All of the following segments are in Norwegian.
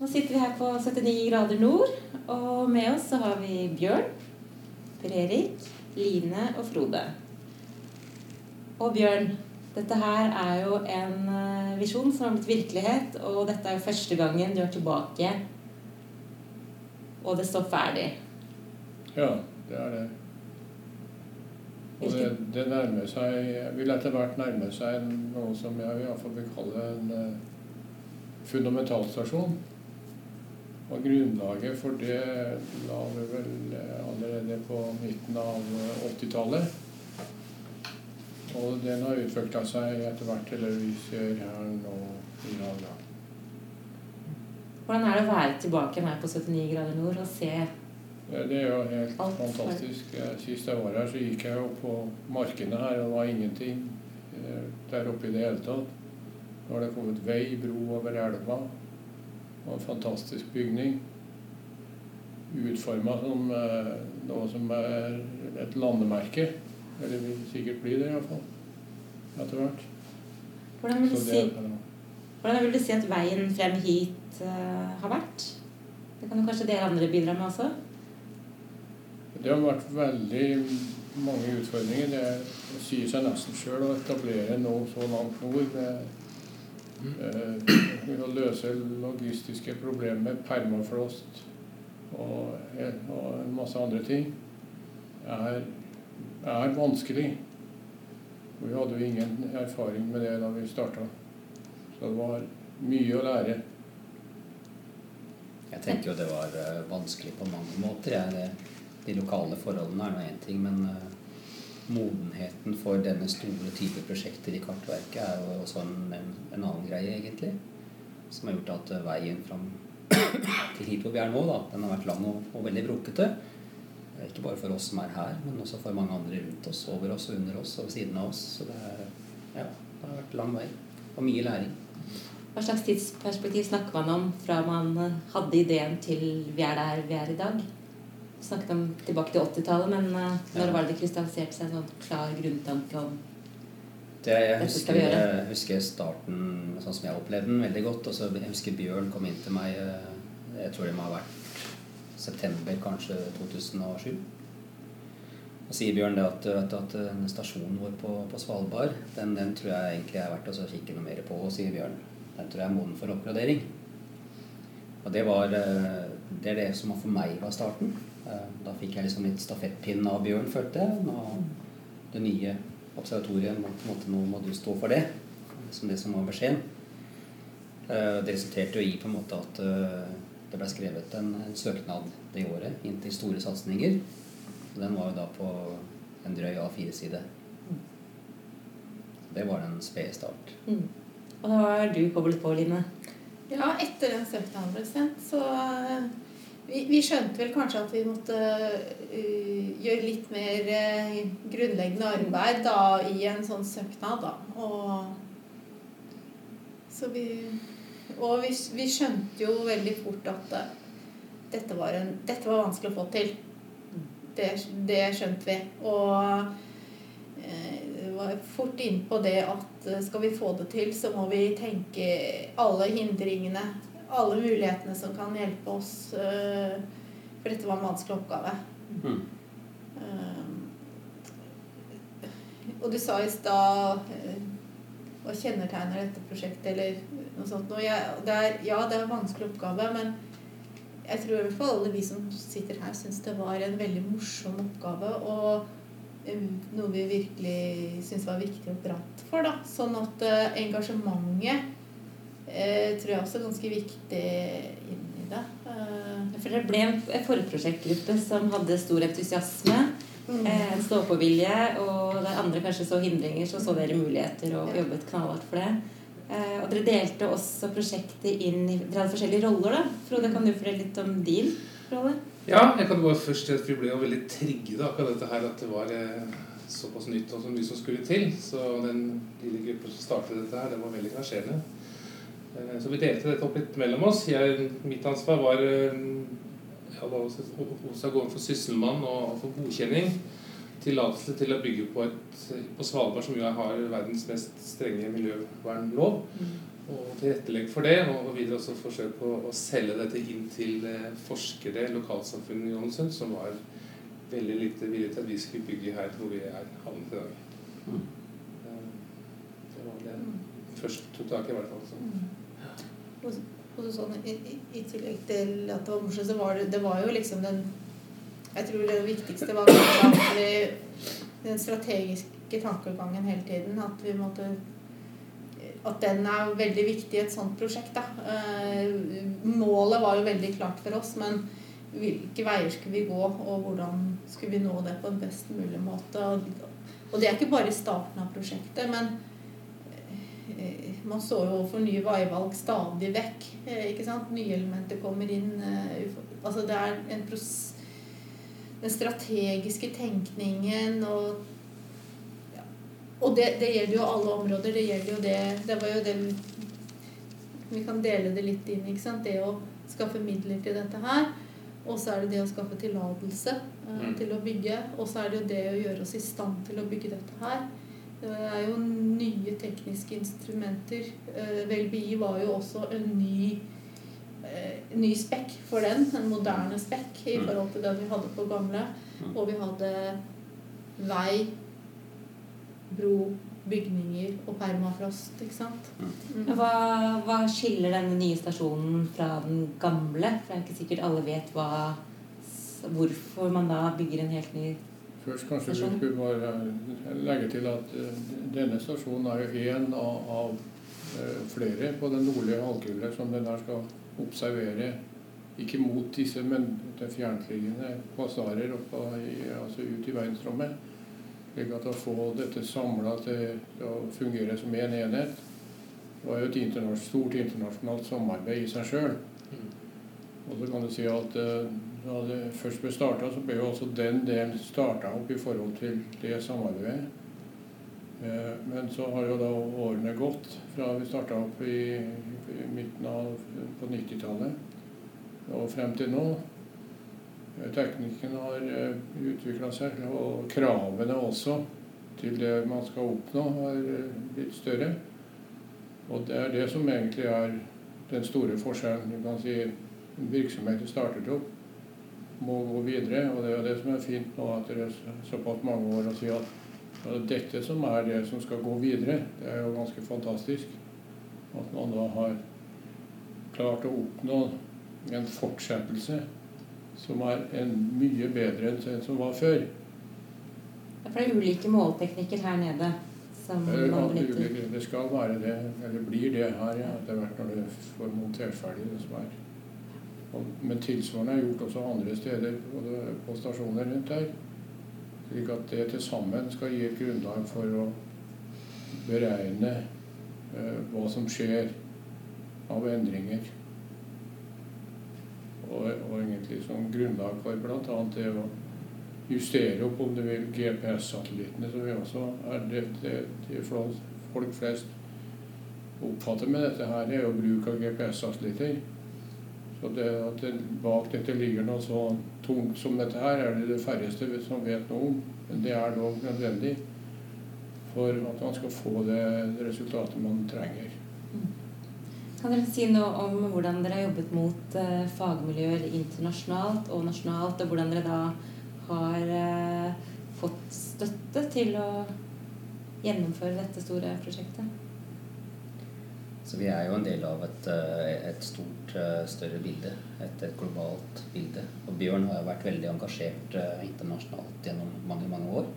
Nå sitter vi her på 79 grader nord, og med oss så har vi Bjørn, Per Erik, Line og Frode. Og Bjørn, dette her er jo en eh, visjon som har blitt virkelighet, og dette er jo første gangen du er tilbake, og det står ferdig. Ja, det er det. Og det, det nærmer seg vil etter hvert nærme seg noe som jeg i hvert fall vil kalle en uh, fundamentalstasjon. Og grunnlaget for det la vi vel uh, allerede på midten av 80-tallet. Og den har utvikla seg etter hvert til det vi ser her nå i dag. Hvordan er det å være tilbake her på 79 grader nord og se det er jo helt fantastisk. Sist jeg var her, så gikk jeg opp på markene her, og det var ingenting eh, der oppe i det hele tatt. Nå har det kommet vei, bro over elva. Og en fantastisk bygning. Utforma som eh, noe som er et landemerke. Eller vil sikkert bli det, iallfall. Etter hvert. Hvordan vil, du si, hvordan vil du si at veien frem hit uh, har vært? Det kan jo kanskje dere andre bidra med også? Det har vært veldig mange utfordringer. Det sier seg nesten sjøl å etablere noe så langt nord med å løse logistiske problemer, permafrost og, og en masse andre ting, er, er vanskelig. Vi hadde jo ingen erfaring med det da vi starta. Så det var mye å lære. Jeg tenker jo det var eh, vanskelig på mange måter. De lokale forholdene er nå én ting, men uh, modenheten for denne store type prosjekter i Kartverket er jo også en, en, en annen greie, egentlig. Som har gjort at uh, veien fram til hit hvor vi er nå, da, den har vært lang og, og veldig brukete. Ikke bare for oss som er her, men også for mange andre rundt oss, over oss under oss og ved siden av oss. Så det, er, ja, det har vært lang vei og mye læring. Hva slags tidsperspektiv snakker man om fra man hadde ideen til vi er der vi er i dag? Snakket om tilbake til 80-tallet, men uh, når var det det krystalliserte seg en sånn klar grunntanke om det, jeg husker, jeg husker starten sånn som jeg opplevde den, veldig godt. Og så jeg husker Bjørn kom inn til meg eh, Jeg tror det må ha vært september kanskje 2007. Og sier Bjørn det at, at, at stasjonen vår på, på Svalbard den, den, tror jeg egentlig er verdt å kikke noe mer på, sier Bjørn. Den tror jeg er moden for oppgradering. Og det var eh, det er det som for meg var starten. Eh, da fikk jeg liksom litt stafettpinn av Bjørn, følte jeg. Nå, det nye observatoriet måtte, nå må du stå for det. Som det som var beskjeden. Eh, det resulterte jo i på en måte at eh, det ble skrevet en, en søknad det året inn til store satsinger. Den var jo da på en drøy A4-side. Det var den spede start. Mm. Og da har du koblet på, Line? Ja, etter den søknaden ble sendt, så vi, vi, skjønte vel kanskje at vi måtte uh, gjøre litt mer uh, grunnleggende arbeid da, i en sånn søknad. Da. Og, så vi, og vi, vi, skjønte jo veldig fort at uh, dette, var en, dette, var vanskelig å få til. Det, det skjønte vi. Og uh, var fort innpå det at skal vi få det til, så må vi tenke alle hindringene alle mulighetene som kan hjelpe oss. Eh, for dette var en vanskelig oppgave. Mm. Eh, og du sa i stad eh, Hva kjennetegner dette prosjektet, eller noe sånt. Jeg, det er, ja, det er en vanskelig oppgave, men jeg tror i hvert fall alle vi som sitter her, syns det var en veldig morsom oppgave. Og noe vi virkelig syns var viktig og brant for. da, Sånn at engasjementet eh, tror jeg også er ganske viktig inni det. Eh, For det ble en forprosjektgruppe som hadde stor entusiasme. Mm. Eh, stå-på-vilje, og der andre kanskje så hindringer, så så dere muligheter og ja. jobbet knallhardt for det. Eh, og dere delte også prosjektet inn i Dere hadde forskjellige roller, da. Frode, kan du fortelle litt om din rolle? Ja, jeg kan bare først si at vi ble veldig trigget av dette her at det var såpass nytt og så mye som skulle til. Så den lille gruppen som startet dette her, det var veldig engasjerende. Eh, så vi delte dette opp litt mellom oss. Jeg, mitt ansvar var eh, ja, å gå for sysselmann og for godkjenning. Tillatelse til å bygge på, et, på Svalbard, som jo har verdens mest strenge miljøvernlov. Mm. og tilrettelegge for det. Og videre også forsøke å, å selge dette inn til eh, forskere, lokalsamfunnet i Ålesund, som var veldig lite villige til at vi skulle bygge her hvor vi er havnet i dag. Mm. Det var det først tok tak i, i hvert fall. Så. Og, og så sånn, i, i, tillegg til at det var morsomt, så var det, det var jo liksom den Jeg tror det viktigste var den strategiske tankegangen hele tiden. At vi måtte at den er veldig viktig i et sånt prosjekt. Da. Eh, målet var jo veldig klart for oss, men hvilke veier skulle vi gå, og hvordan skulle vi nå det på en best mulig måte? Og, det er ikke bare starten av prosjektet, men eh, man står jo overfor nye veivalg stadig vekk. eh, ikke sant? Nye elementer kommer inn. eh, Altså det er en pros den strategiske tenkningen og ja. Og det, det gjelder jo alle områder. Det gjelder jo det Det var jo det vi, vi kan dele det litt inn. ikke sant? Det å skaffe midler til dette her. Og så er det det å skaffe tillatelse eh, Mm. til å bygge. Og så er det jo det å gjøre oss i stand til å bygge dette her. Det er jo nye tekniske instrumenter. Eh, Velbi var jo også en ny, eh, ny spekk for den. En moderne spekk i Mm. forhold til den vi hadde på gamle. Mm. Og vi hadde vei, bro, bygninger og permafrost, ikke sant. Mm. Mm. Hva, hva skiller denne nye stasjonen fra den gamle? For det er ikke sikkert alle vet hva, hvorfor man da bygger en helt ny Først kanskje vi skulle bare legge til at eh, denne stasjonen er jo én av, av eh, flere på den nordlige halvkule som den her skal observere. Ikke mot disse, men til fjerntliggende kvassarer oppe i, altså ut i verdensrommet. Slik at å få dette samla til å fungere som én en enhet var jo et internasjonalt, stort internasjonalt samarbeid i seg sjøl. Mm. Og så kan du si at eh, da det først ble starta, så ble jo også den delen starta opp i forhold til det samarbeidet. Eh, Men så har jo da årene gått fra vi starta opp i, i midten av på 90-tallet og frem til nå. Eh, Teknikken har utvikla seg, og kravene også til det man skal oppnå, har eh, blitt større. Og det er det som egentlig er den store forskjellen. Du kan si virksomheter startet opp, må gå videre. Og det er jo det som er fint nå etter såpass mange år å si at ja, dette som er det som skal gå videre. Det er jo ganske fantastisk. At man da har klart å oppnå en fortsettelse som er en mye bedre enn den som var før. For det er ulike målteknikker her nede som Det, er man benytter. det skal være det, eller blir det her ja, etter hvert når du får montert ferdig det som er. Men tilsvarende er gjort også andre steder, på stasjoner rundt her. Slik at det til sammen skal gi et grunnlag for å beregne eh, hva som skjer av endringer. Og, og egentlig som grunnlag for bl.a. det å justere opp, om du vil, GPS-satellittene, som vi også er det, det, det folk flest oppfatter med dette her, er jo bruk av GPS-satellitter. Så det at det bak dette ligger noe så tungt som dette her, er det det færreste som vet noe om. Men det er dog nødvendig for at man skal få det resultatet man trenger. Kan dere si noe om hvordan dere har jobbet mot eh, fagmiljøer internasjonalt og nasjonalt, og hvordan dere da har eh, fått støtte til å gjennomføre dette store prosjektet? Så vi er jo en del av et, eh, et stort, eh, større bilde. Et, et globalt bilde. Og Bjørn har vært veldig engasjert eh, internasjonalt gjennom mange, mange år.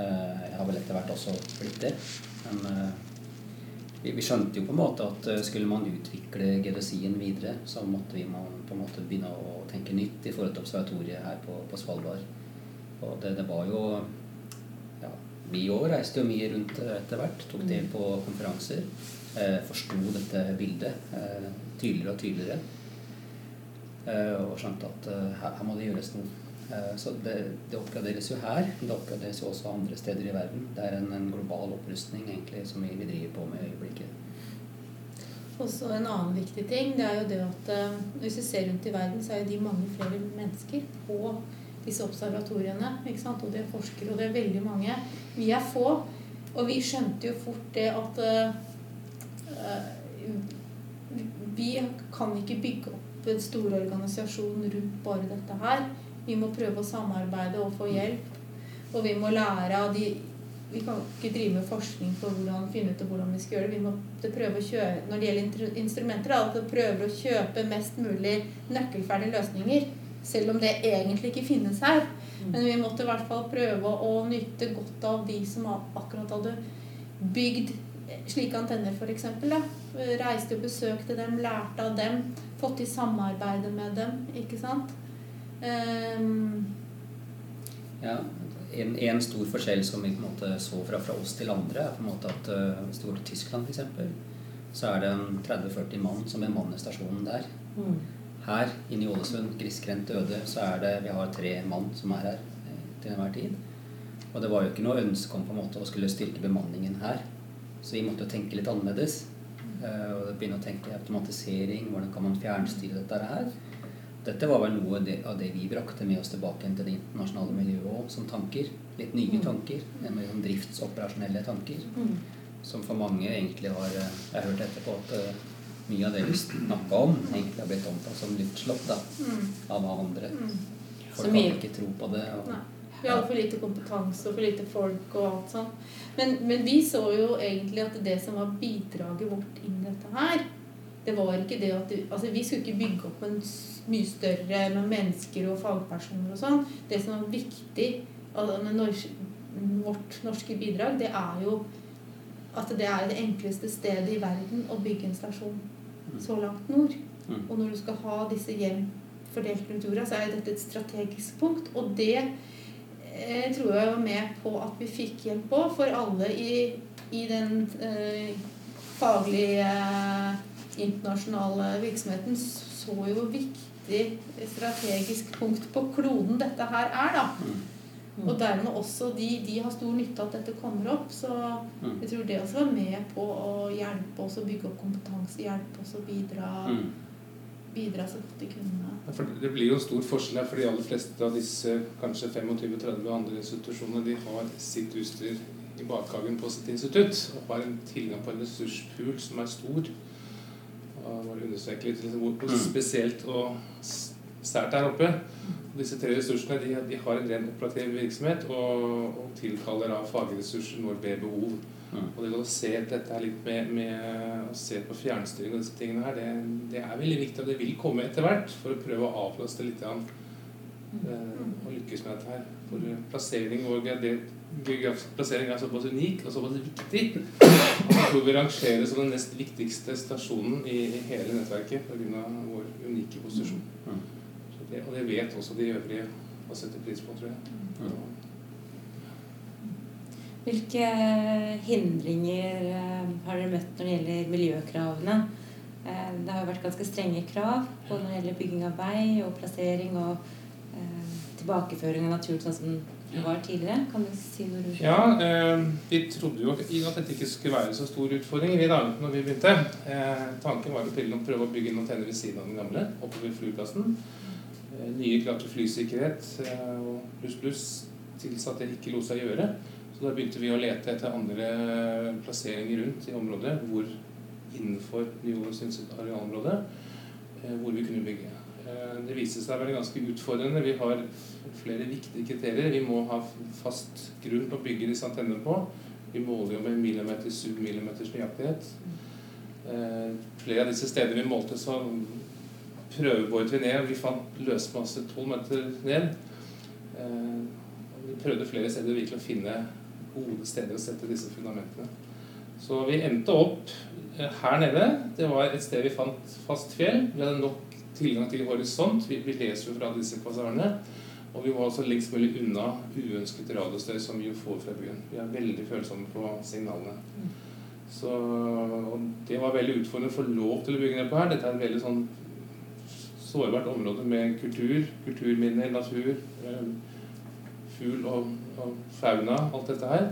Jeg har vel etter hvert også blitt det. Men vi, skjønte jo på en måte at skulle man utvikle geodesien videre, så måtte vi på en måte begynne å tenke nytt i forhold til observatoriet her på, på Svalbard. Og det, det var jo ja, Vi òg reiste jo mye rundt etter hvert. Tok del på konferanser. Eh, Forsto dette bildet eh, tydeligere og tydeligere. Eh, og skjønte at her, må det gjøres noe. Så det, det oppgraderes jo her. Det oppgraderes jo også andre steder i verden. Det er en, en global opprustning egentlig som vi, driver på med i øyeblikket. Og så en annen viktig ting, det er jo det at hvis vi ser rundt i verden, så er jo de mange flere mennesker på disse observatoriene. ikke sant? Og det er forskere, og det er veldig mange. Vi er få. Og vi skjønte jo fort det at vi kan ikke bygge opp en stor organisasjon rundt bare dette her. Vi må prøve å samarbeide og få hjelp. Og vi må lære av de Vi kan ikke drive med forskning på hvordan finne ut hvordan vi skal gjøre det. Vi må prøve å kjøre, Når det gjelder instrumenter, da, prøver å kjøpe mest mulig nøkkelferdige løsninger. Selv om det egentlig ikke finnes her. Men vi måtte i hvert fall prøve å nyte godt av de som akkurat hadde bygd slike antenner, f.eks. Reiste og besøkte dem, lærte av dem, fått til samarbeide med dem. Ikke sant? Um, ja, en, en, stor forskjell som vi på en måte så fra, fra oss til andre, er på en måte at uh, hvis du går til Tyskland f.eks., så er det 30-40 mann som bemanner stasjonen der. Mm. Her inne i Ålesund, grisgrendt øde, så er det vi har tre mann som er her eh, til enhver tid. Og det var jo ikke noe ønske om på en måte å skulle styrke bemanningen her. Så vi måtte jo tenke litt annerledes. Uh, og begynne å tenke automatisering, hvordan kan man fjernstyre dette her. Dette var vel noe av det vi brakte med oss tilbake til det internasjonale miljøet som tanker. Litt nye mm. tanker. Liksom driftsoperasjonelle tanker. Mm. Som for mange egentlig har eh, Jeg har hørt etterpå at uh, mye av det vi snakka om, egentlig har blitt omtalt som luftslott da, mm. av andre. Folk kan ikke tro på det. Og, vi hadde for lite kompetanse og for lite folk og alt sånt. Men, men, vi så jo egentlig at det som var bidraget vårt inn i dette her, det var ikke det at det, altså Vi skulle ikke bygge opp en mye større med mennesker og fagpersoner og sånn. Det som var viktig altså med norsk, vårt norske bidrag, det er jo at det er det enkleste stedet i verden å bygge en stasjon så langt nord. Mm. Og når du skal ha disse hjem fordelt rundt jorda, så er dette et strategisk punkt. Og det jeg tror jeg var med på at vi fikk hjelp på, for alle i, i den eh, faglige eh, internasjonale virksomheten så jo hvor viktig strategisk punkt på kloden dette her er, da. Mm. Og dermed også de, de har stor nytte av at dette kommer opp. Så mm. jeg tror det også var med på å hjelpe oss å bygge opp kompetanse, hjelpe oss å bidra. Bidra så godt de kunne. Ja, det blir jo en stor forskjell her, for de aller fleste av disse kanskje 25-30 andre institusjonene de har sitt utstyr i bakhagen på sitt institutt og har en tilgang på en ressurspool som er stor. Og må understreke litt liksom, hvor mm. spesielt og sært der oppe. Disse tre ressursene de, de har en ren operativ virksomhet og, og tilkaller av fagressurser når det er behov. Mm. Og det å se dette her litt med, med, å se på fjernstyring og disse tingene her, det, det, er veldig viktig, og det vil komme etter hvert for å prøve å avlaste litt av eh, og lykkes med dette her. For plassering og det, geografisk plassering er såpass unik og såpass viktig at jeg tror vi rangerer som den nest viktigste stasjonen i, i hele nettverket pga. vår unike posisjon. Mm. Det, og det vet også de øvrige å sette pris på, tror jeg. Mm. Hvilke hindringer eh, har dere møtt når det gjelder miljøkravene? Eh, det har jo vært ganske strenge krav både når det gjelder bygging av vei og plassering og eh, tilbakeføring av natur sånn som det var tidligere. Kan du si noe rundt Ja, eh, vi trodde jo at dette ikke skulle være så stor utfordring vi da når vi begynte. Eh, tanken var å prøve å bygge noen tenner ved siden av den gamle oppover flyplassen. Eh, nye krav til flysikkerhet og pluss pluss tilsatte ikke lot seg gjøre. Så da begynte vi å lete etter andre plasseringer rundt i området hvor innenfor Nyolens arealområde eh, hvor vi kunne bygge. Eh, det viste seg å være ganske utfordrende. Vi har flere viktige kriterier. Vi må ha fast grunn å bygge disse antennene på. Vi måler jo med millimeters, submillimeters nøyaktighet. Eh, flere av disse stedene vi målte, så prøveboret vi ned. Vi fant løsmasse tolv meter ned. Vi prøvde flere steder virkelig å finne gode steder å sette disse fundamentene. Så vi endte opp eh, her nede. Det var et sted vi fant fast fjell. Vi hadde nok tilgang til horisont. Vi, leser jo fra disse kvasarene. Og vi var også lengst mulig unna uønsket radiostøy som vi jo får fra byen. Vi er veldig følsomme på signalene. Så det var veldig utfordrende å få lov til å bygge nedpå her. Dette er et veldig sånn sårbart område med kultur, kulturminner, natur, eh, fugl og fauna, alt dette her,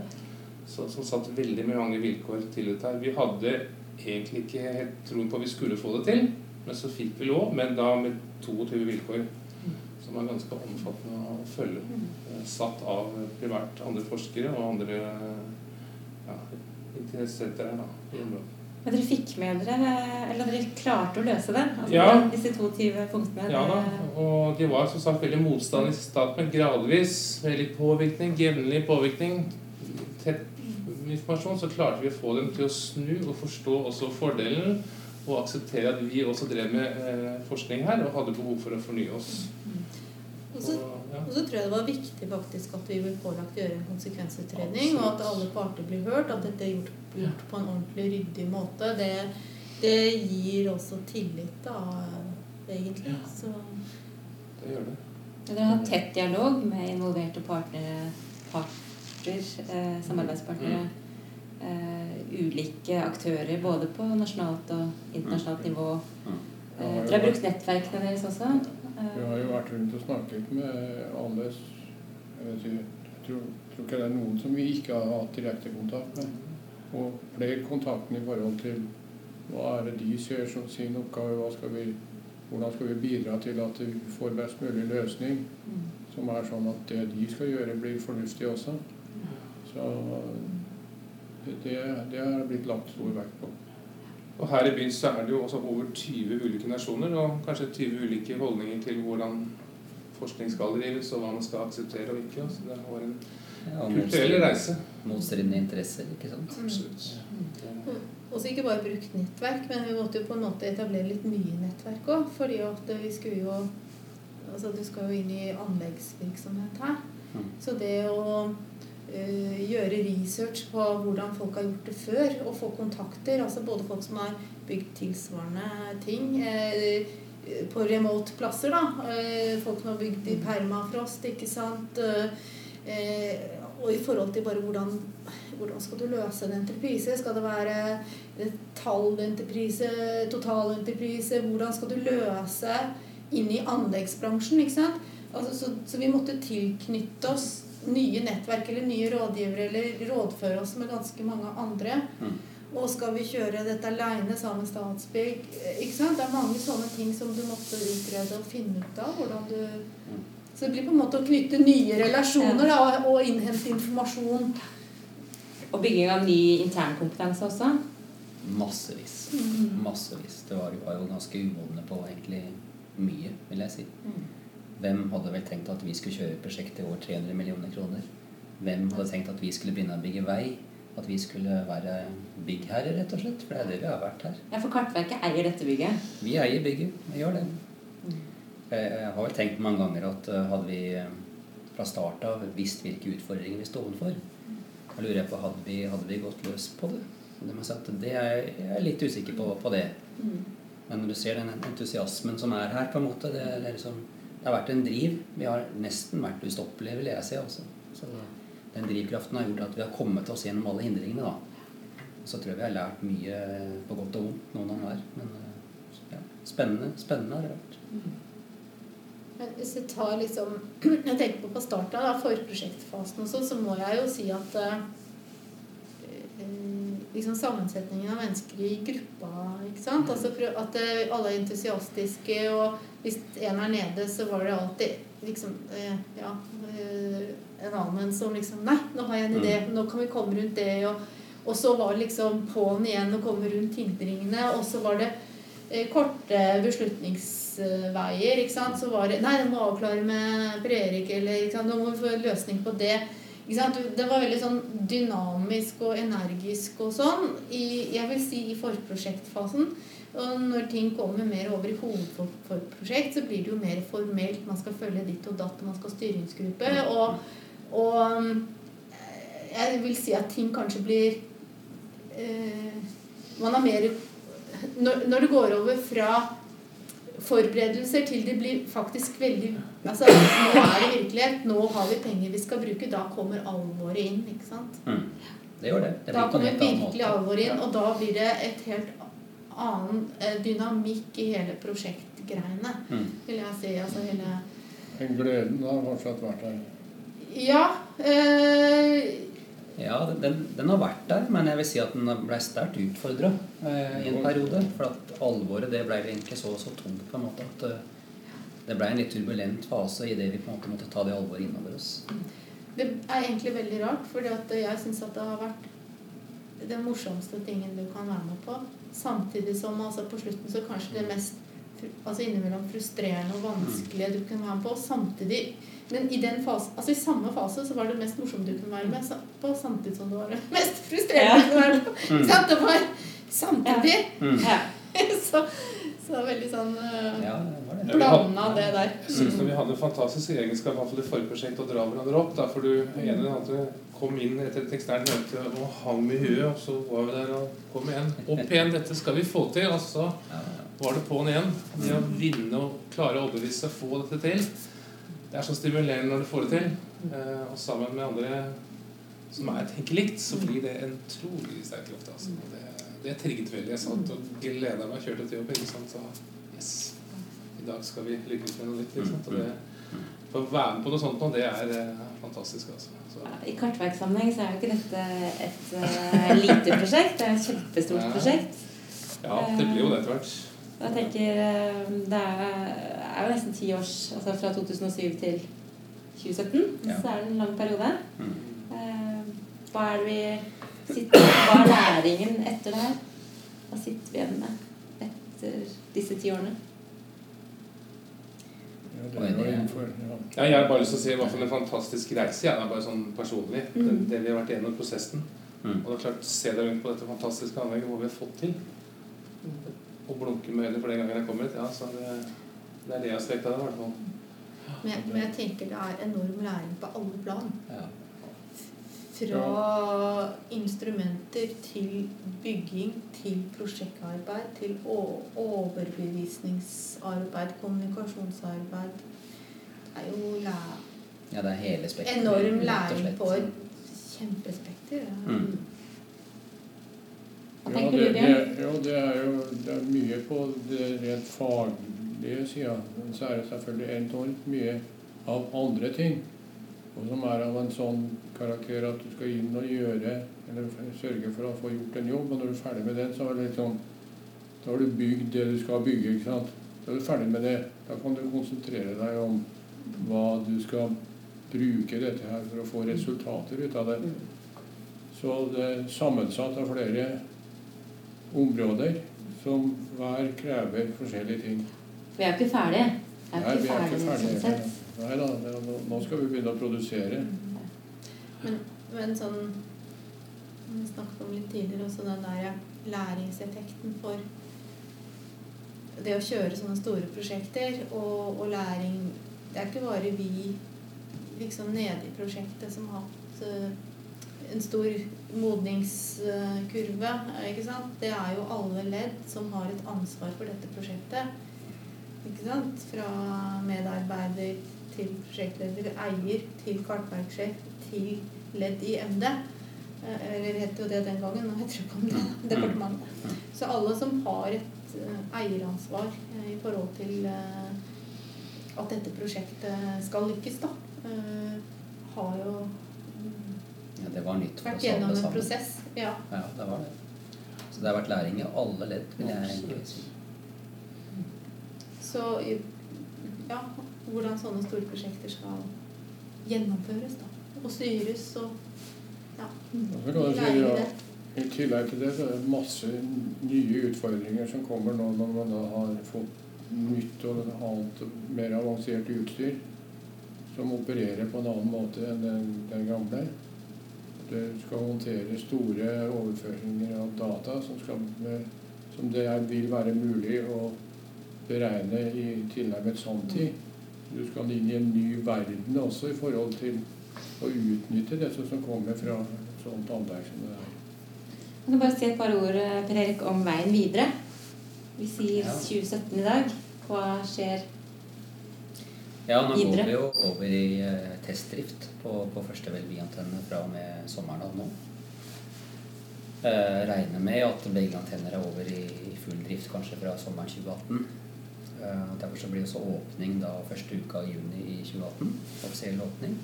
så, som satt veldig mange vilkår til dette her. Vi hadde egentlig ikke helt troen på at vi skulle få det til, men så fikk vi lov, men da med 22 vilkår som var ganske omfattende å følge. Eh, satt av primært andre forskere og andre ja, interessenter her da, i området. Men dere fikk med dere Eller dere klarte å løse det? Altså Ja. Disse 22 punktene? Ja da, og de var som sagt veldig motstand i starten, men gradvis, litt påvirkning, jevnlig påvirkning, tett informasjon, så klarte vi å få dem til å snu og forstå også fordelen, og akseptere at vi også drev med eh, forskning her, og hadde behov for å fornye oss. Og så, Og, så tror jeg det var viktig faktisk at vi ble pålagt å gjøre en konsekvensutredning, og at alle parter blir hørt, at dette er gjort, gjort på en ordentlig ryddig måte. Det, det gir også tillit, da, egentlig. Så Det gjør det. Dere har hatt tett dialog med involverte partnere, parter, eh, samarbeidspartnere. Eh, ulike aktører både på nasjonalt og internasjonalt nivå. Mm. Eh, dere har brukt nettverkene deres også? Vi har jo vært rundt og snakket med alle Jeg, jeg tror, tror ikke det er noen som vi ikke har hatt direkte kontakt med. Og flere kontakten i forhold til hva er det de ser som sin oppgave, skal vi, hvordan skal vi bidra til at vi får best mulig løsning, som er sånn at det de skal gjøre, blir fornuftig også. Så det, det har blitt lagt stor vekt på. Og her i byen så er det jo også over 20 ulike nasjoner, og kanskje 20 ulike holdninger til hvordan forskning skal drives, og hva man skal akseptere og ikke. Så det var en Ja, kulturell reise. Motstridende interesser, ikke sant. Absolutt. også ikke bare brukt nettverk, men vi måtte jo på en måte etablere litt nye nettverk òg. Fordi at vi skulle jo Altså du skal jo inn i anleggsvirksomhet her. Mm. Så det å gjøre research på hvordan folk har gjort det før, og få kontakter, altså både folk som har bygd tilsvarende ting eh, på remote plasser, da. Eh, folk som har bygd i permafrost, ikke sant. Eh, og i forhold til bare hvordan, hvordan skal du løse en entreprise? Skal det være tallentreprise, totalentreprise? Hvordan skal du løse inn i anleggsbransjen? ikke sant? Altså, så, så vi måtte tilknytte oss nye nettverk eller nye rådgivere eller rådføre oss med ganske mange andre. Mm. Og skal vi kjøre dette aleine sammen med Statsbygg? ikke sant? Det er mange sånne ting som du måtte utrede og finne ut av. hvordan du... Så det blir på en måte å knytte nye relasjoner da, og- innhente informasjon. Og bygging av ny internkompetanse også? Massevis. Massevis. Det var, var jo ganske umodne på egentlig mye, vil jeg si. Mm. Hvem hadde vel tenkt at vi skulle kjøre prosjekt til over 300 millioner kroner? Hvem hadde tenkt at vi skulle begynne å bygge vei? At vi skulle være byggherrer, rett og slett? For det er det vi har vært her. Ja, for Kartverket eier dette bygget. Vi eier bygget. Vi gjør det. Jeg jeg har vel tenkt mange ganger at eh, hadde vi eh, fra start av visst hvilke utfordringer vi sto overfor, da lurer jeg på hadde vi, hadde vi gått løs på det. Det, må jeg si at det er, jeg er litt usikker på, på det. Men når du ser den entusiasmen som er her, på en måte, det, er liksom, har vært en driv. Vi har nesten vært ustoppelige, vil jeg si. Også. Så den drivkraften har gjort at vi har kommet oss gjennom alle hindringene. Da. Så tror jeg vi har lært mye på godt og vondt, noen hver. Men eh, ja, spennende, spennende har det vært. Men hvis jeg tar liksom Jeg tenker på på starten av forprosjektfasen og sånn, så må jeg jo si at eh, liksom sammensetningen av mennesker i gruppa, ikke sant. Altså at eh, alle er entusiastiske, og hvis en er nede, så var det alltid liksom eh, Ja, eh, en annen som liksom Nei, nå har jeg en idé, nå kan vi komme rundt det, og, og så var det liksom på'n igjen å komme rundt hindringene, og så var det korte beslutningsveier. ikke sant? Så var det Nei, det må avklare med Per Erik, eller ikke sant? nå må vi få en løsning på det. Det var veldig sånn dynamisk og energisk og sånn, i, jeg vil si i forprosjektfasen. Og når ting kommer mer over i hovedprosjekt, så blir det jo mer formelt. Man skal følge ditt og datt, man skal ha styringsgruppe. Og, og jeg vil si at ting kanskje blir eh, Man har mer når, når det går over fra forberedelser til det blir faktisk veldig Altså, nå er det virkelighet. Nå har vi penger vi skal bruke. Da kommer alvoret inn. ikke sant? Mm. Det gjør det. det Da kommer virkelig alvoret inn, og da blir det et helt annen eh, dynamikk i hele prosjektgreiene, Mm. vil jeg si. Altså hele Den gleden har fortsatt vært der. Ja. Eh, Ja, den, den har vært der, men jeg vil si at den ble sterkt utfordra eh, i en periode. For at alvoret det ble egentlig så, så tungt på en måte at eh, det ble en litt turbulent fase i det vi på en måte måtte ta det alvoret innover oss. det er egentlig veldig rart, for jeg syns at det har vært den morsomste tingen du kan være med på. Samtidig som altså på slutten så kanskje det mest altså innimellom frustrerende og vanskelige du kunne være med på. Samtidig Men i den fase, altså i samme fase så var det mest morsomme du kunne være med på, samtidig som det var det mest frustrerende du kunne være med på. Mm. Det var samtidig. Mm. så, Så, så veldig sånn uh, Ja, det var det. Blanda det der. Jeg syns vi hadde en fantastisk egenskap i hvert fall i forrige prosjekt å dra hverandre opp. Da, for du ene eller andre kom inn etter et eksternt møte og hang med huet, og så var vi der og kom igjen. Opp igjen, dette skal vi få til. Og så ja. var det på'n igjen. Det å vinne og klare å overbevise og få dette til, det er så stimulerende når du får det til. Eh, og sammen med andre som er tenker likt, så blir det en trolig sterk kraft. Altså. Det, det trigget veldig. Jeg satt og gleda meg, kjørte til jobb. Ikke sant? Så yes, i dag skal vi lykkes med noe nytt. Sant? Og det, for å være med på noe sånt nå, det er eh, fantastisk. Altså. Så, I kartverkssammenheng så er jo ikke dette et uh, lite prosjekt. Det er et kjempestort Ja. prosjekt. ja, det blir jo det etter hvert. Jeg tenker Det er, er jo nesten ti års Altså fra 2007 til 2017. Ja. Så er det en lang periode. Mm. Eh, Hva er det vi sitter Hva er læringen etter det her? Hva sitter vi igjen med etter disse ti årene? Ja, det jo innenfor, ja. Ja, jeg har bare lyst til å si i hvert fall en fantastisk reise. Ja, det er bare sånn personlig. Det, Mm. det vi har vært igjennom prosessen. Mm. Og det er klart, se deg rundt på dette fantastiske anlegget, hvor vi har fått til. Og blunke med øynene for den gangen jeg kommer hit. Ja, så det, det er det jeg har strekt av det, i hvert fall. Men, men jeg tenker det er enorm læring på alle plan. Ja. Fra instrumenter til bygging, til prosjektarbeid, til overbevisningsarbeid, kommunikasjonsarbeid. Det er jo læ- ja, det er hele spekteret. enorm læring på et kjempespekter. ja. Mm. Hva Ja, tenker det, du, Bjørn? det, ja, det er jo det er mye på det rent faglige sida. Men så er det selvfølgelig enormt mye av andre ting. Og som er av en sånn karakter at du skal inn og gjøre, eller sørge for å få gjort en jobb. Og når du er ferdig med den, så er det litt sånn Da har du bygd det du skal bygge. ikke sant? Da er du ferdig med det. Da kan du konsentrere deg om hva du skal bruke dette her for å få resultater ut av det. Så det er sammensatt av flere områder som hver krever forskjellige ting. Vi er jo ikke ferdige. Er Nei, ikke vi er ikke ferdige, sånn. Nei da, det- nå- nå skal vi begynne å produsere. Men, men sånn Vi snakket om litt tidligere også den der læringseffekten for det å kjøre sånne store prosjekter og, og læring Det er ikke bare vi liksom nede i prosjektet som har hatt uh, en stor modningskurve. ikke sant? Det er jo alle ledd som har et ansvar for dette prosjektet. Ikke sant? Fra medarbeider til prosjektleder, eier, til kartverksjef, til ledd i MD. Eh, Eller het jo det den gangen, nå heter det ikke det departementet. Så alle som har et eh, eieransvar eh, i forhold til at dette prosjektet skal lykkes, da, har jo mm, Ja, det var nytt for vært gjennom en prosess. Ja. Ja, det var det. Så det har vært læring i alle ledd, vil jeg si. Så ja, hvordan sånne store prosjekter skal gjennomføres da, og styres og ja, lære det. I tillegg til det så er det masse nye utfordringer som kommer nå når man da har fått nytt og annet mer avansert utstyr som opererer på en annen måte enn den, den gamle. Det skal håndtere store overføringer av data som, skal, som det vil være mulig å beregne i tilnærmet sanntid. Du skal inn i en ny verden også i forhold til å utnytte dette som kommer fra et sånt anlegg som det er. Kan bare si et par ord eh, Per Erik, om veien videre? Vi sier Ja. 2017 i dag. Hva skjer? Ja, nå Videre. går vi jo over i eh, testdrift på, på første Velvi-antenne fra og med sommeren av nå. Eh, regner med at begge antenner er over i, i full drift kanskje fra sommeren 2018. Eh, derfor så blir også åpning da første uka i juni i 2018. Offisiell åpning.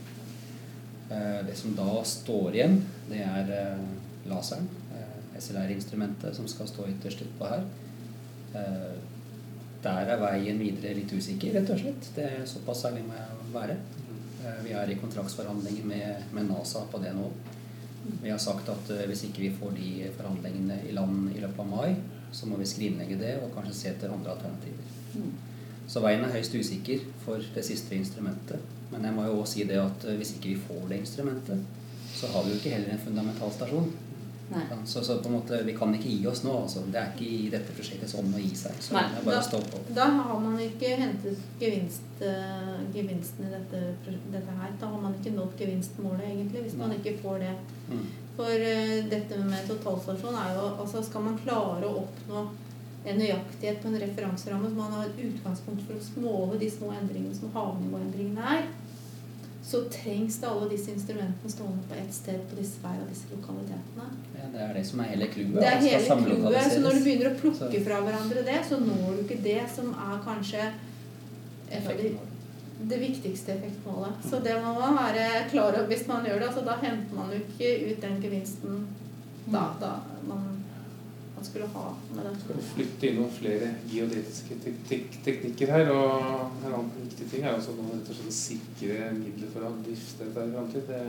Eh, det som da står igjen, det er eh, laseren. SLR-instrumentet som skal stå ytterst utpå her. Der er veien videre litt usikker, rett og slett. Det er Såpass ærlig må jeg være. Vi er i kontraktsforhandlinger med, med NASA på det nå. Vi har sagt at hvis ikke vi får de forhandlingene i land i løpet av mai, så må vi skrinlegge det og kanskje se etter andre alternativer. Mm. Så veien er høyst usikker for det siste instrumentet. Men jeg må jo også si det at eh, hvis ikke vi får det instrumentet, så har vi jo ikke heller en fundamental stasjon. Så, så på en måte, vi kan ikke gi oss nå. Altså. Det er ikke i dette prosjektets ånd å gi seg. Så Nei, det er bare da- å stå på. Da har man ikke hentet gevinst, uh, gevinsten i dette, dette her. Da har man ikke nådd gevinstmålet, egentlig, hvis man ikke får det. Mm. For eh, dette med totalstasjon er jo altså Skal man klare å oppnå en nøyaktighet på en referanseramme, så man har et utgangspunkt for å måle de små endringene som havnivåendringene er, så trengs det alle disse instrumentene stående på ett sted på disse, hver av disse lokalitetene. Ja, det er det som er hele clouet. Det er altså, hele clouet. Så når du begynner å plukke Så- fra hverandre det, så når du ikke det som er kanskje de, det viktigste effektmålet. Så det må man være klar over hvis man gjør det. Altså, da henter man jo ikke ut den gevinsten da, da man, man skulle ha med det. skal vi flytte inn noen flere geodetiske tek tek teknikker her. Og en annen viktig ting er også nå rett og slett å sikre midler for å drifte dette i framtid. Det,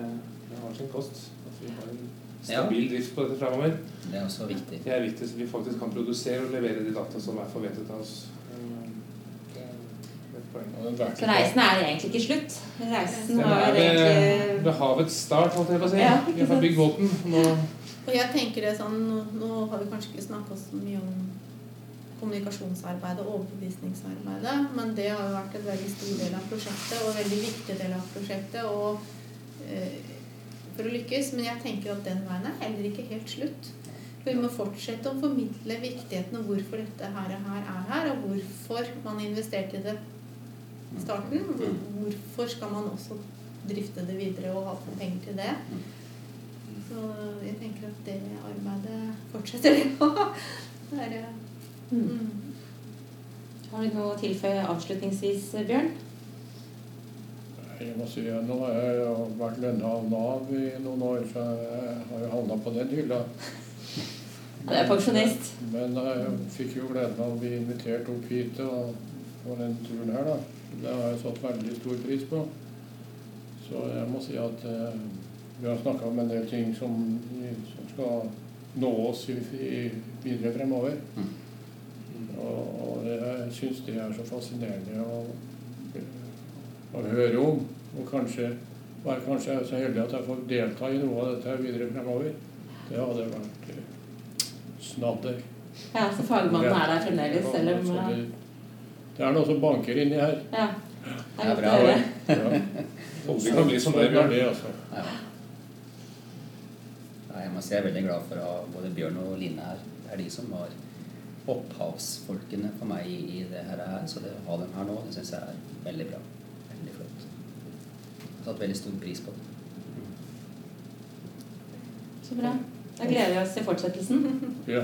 det har sin kost. At vi har en stabil drift på dette framover. Det er også viktig. Det er viktig så vi faktisk kan produsere og levere de data som er forventet av oss. Um, Det er et poeng. Og den vertikale- Så reisen er egentlig ikke slutt. Reisen Den var egentlig ved havets start, holdt jeg på å si. Ja, vi har bygd båten. Og jeg tenker det sånn, nå, nå har vi kanskje ikke snakka så mye om kommunikasjonsarbeidet og overbevisningsarbeidet, men det har jo vært en veldig stor del av prosjektet og en veldig viktig del av prosjektet og, eh, for å lykkes. Men jeg tenker at den veien er heller ikke helt slutt. For vi må fortsette å formidle viktigheten og hvorfor dette her, her er her, og hvorfor man investerte i det starten. Hvorfor skal man også drifte det videre og ha penger til det. Så jeg tenker at det arbeidet fortsetter det på. Det eh, mm. mm. Har du noe å tilføye avslutningsvis, Bjørn? Jeg må si, at Nå har jeg vært lønna av Nav i noen år, så jeg har jo havna på den hylla. Ja, det er pensjonist. Men jeg fikk jo gleden av å bli invitert opp hit og på den turen her, da. Det har jeg satt veldig stor pris på. Så jeg må si at eh, vi har snakka om en del ting som, som skal nå oss i, i, videre fremover. Mm. Og, og jeg syns det er så fascinerende å, å høre om. Og kanskje være kanskje så heldig at jeg får delta i noe av dette videre fremover. Det hadde vært eh, snadder. Ja, så fagmannen er der fremdeles, selv om det, er noe som banker inni her. Ja. Det er bra. Det. Ja. Håper kan bli som deg, Sånn er Bjørn. det, altså. Ja. Jeg må si jeg er veldig glad for å ha både Bjørn og Line her. Det er de som var opphavsfolkene for meg i, i det her, så det å ha dem her nå, det syns jeg er veldig bra. Veldig flott. Jeg har satt veldig stor pris på det. Så bra. Da gleder vi oss til fortsettelsen. Ja.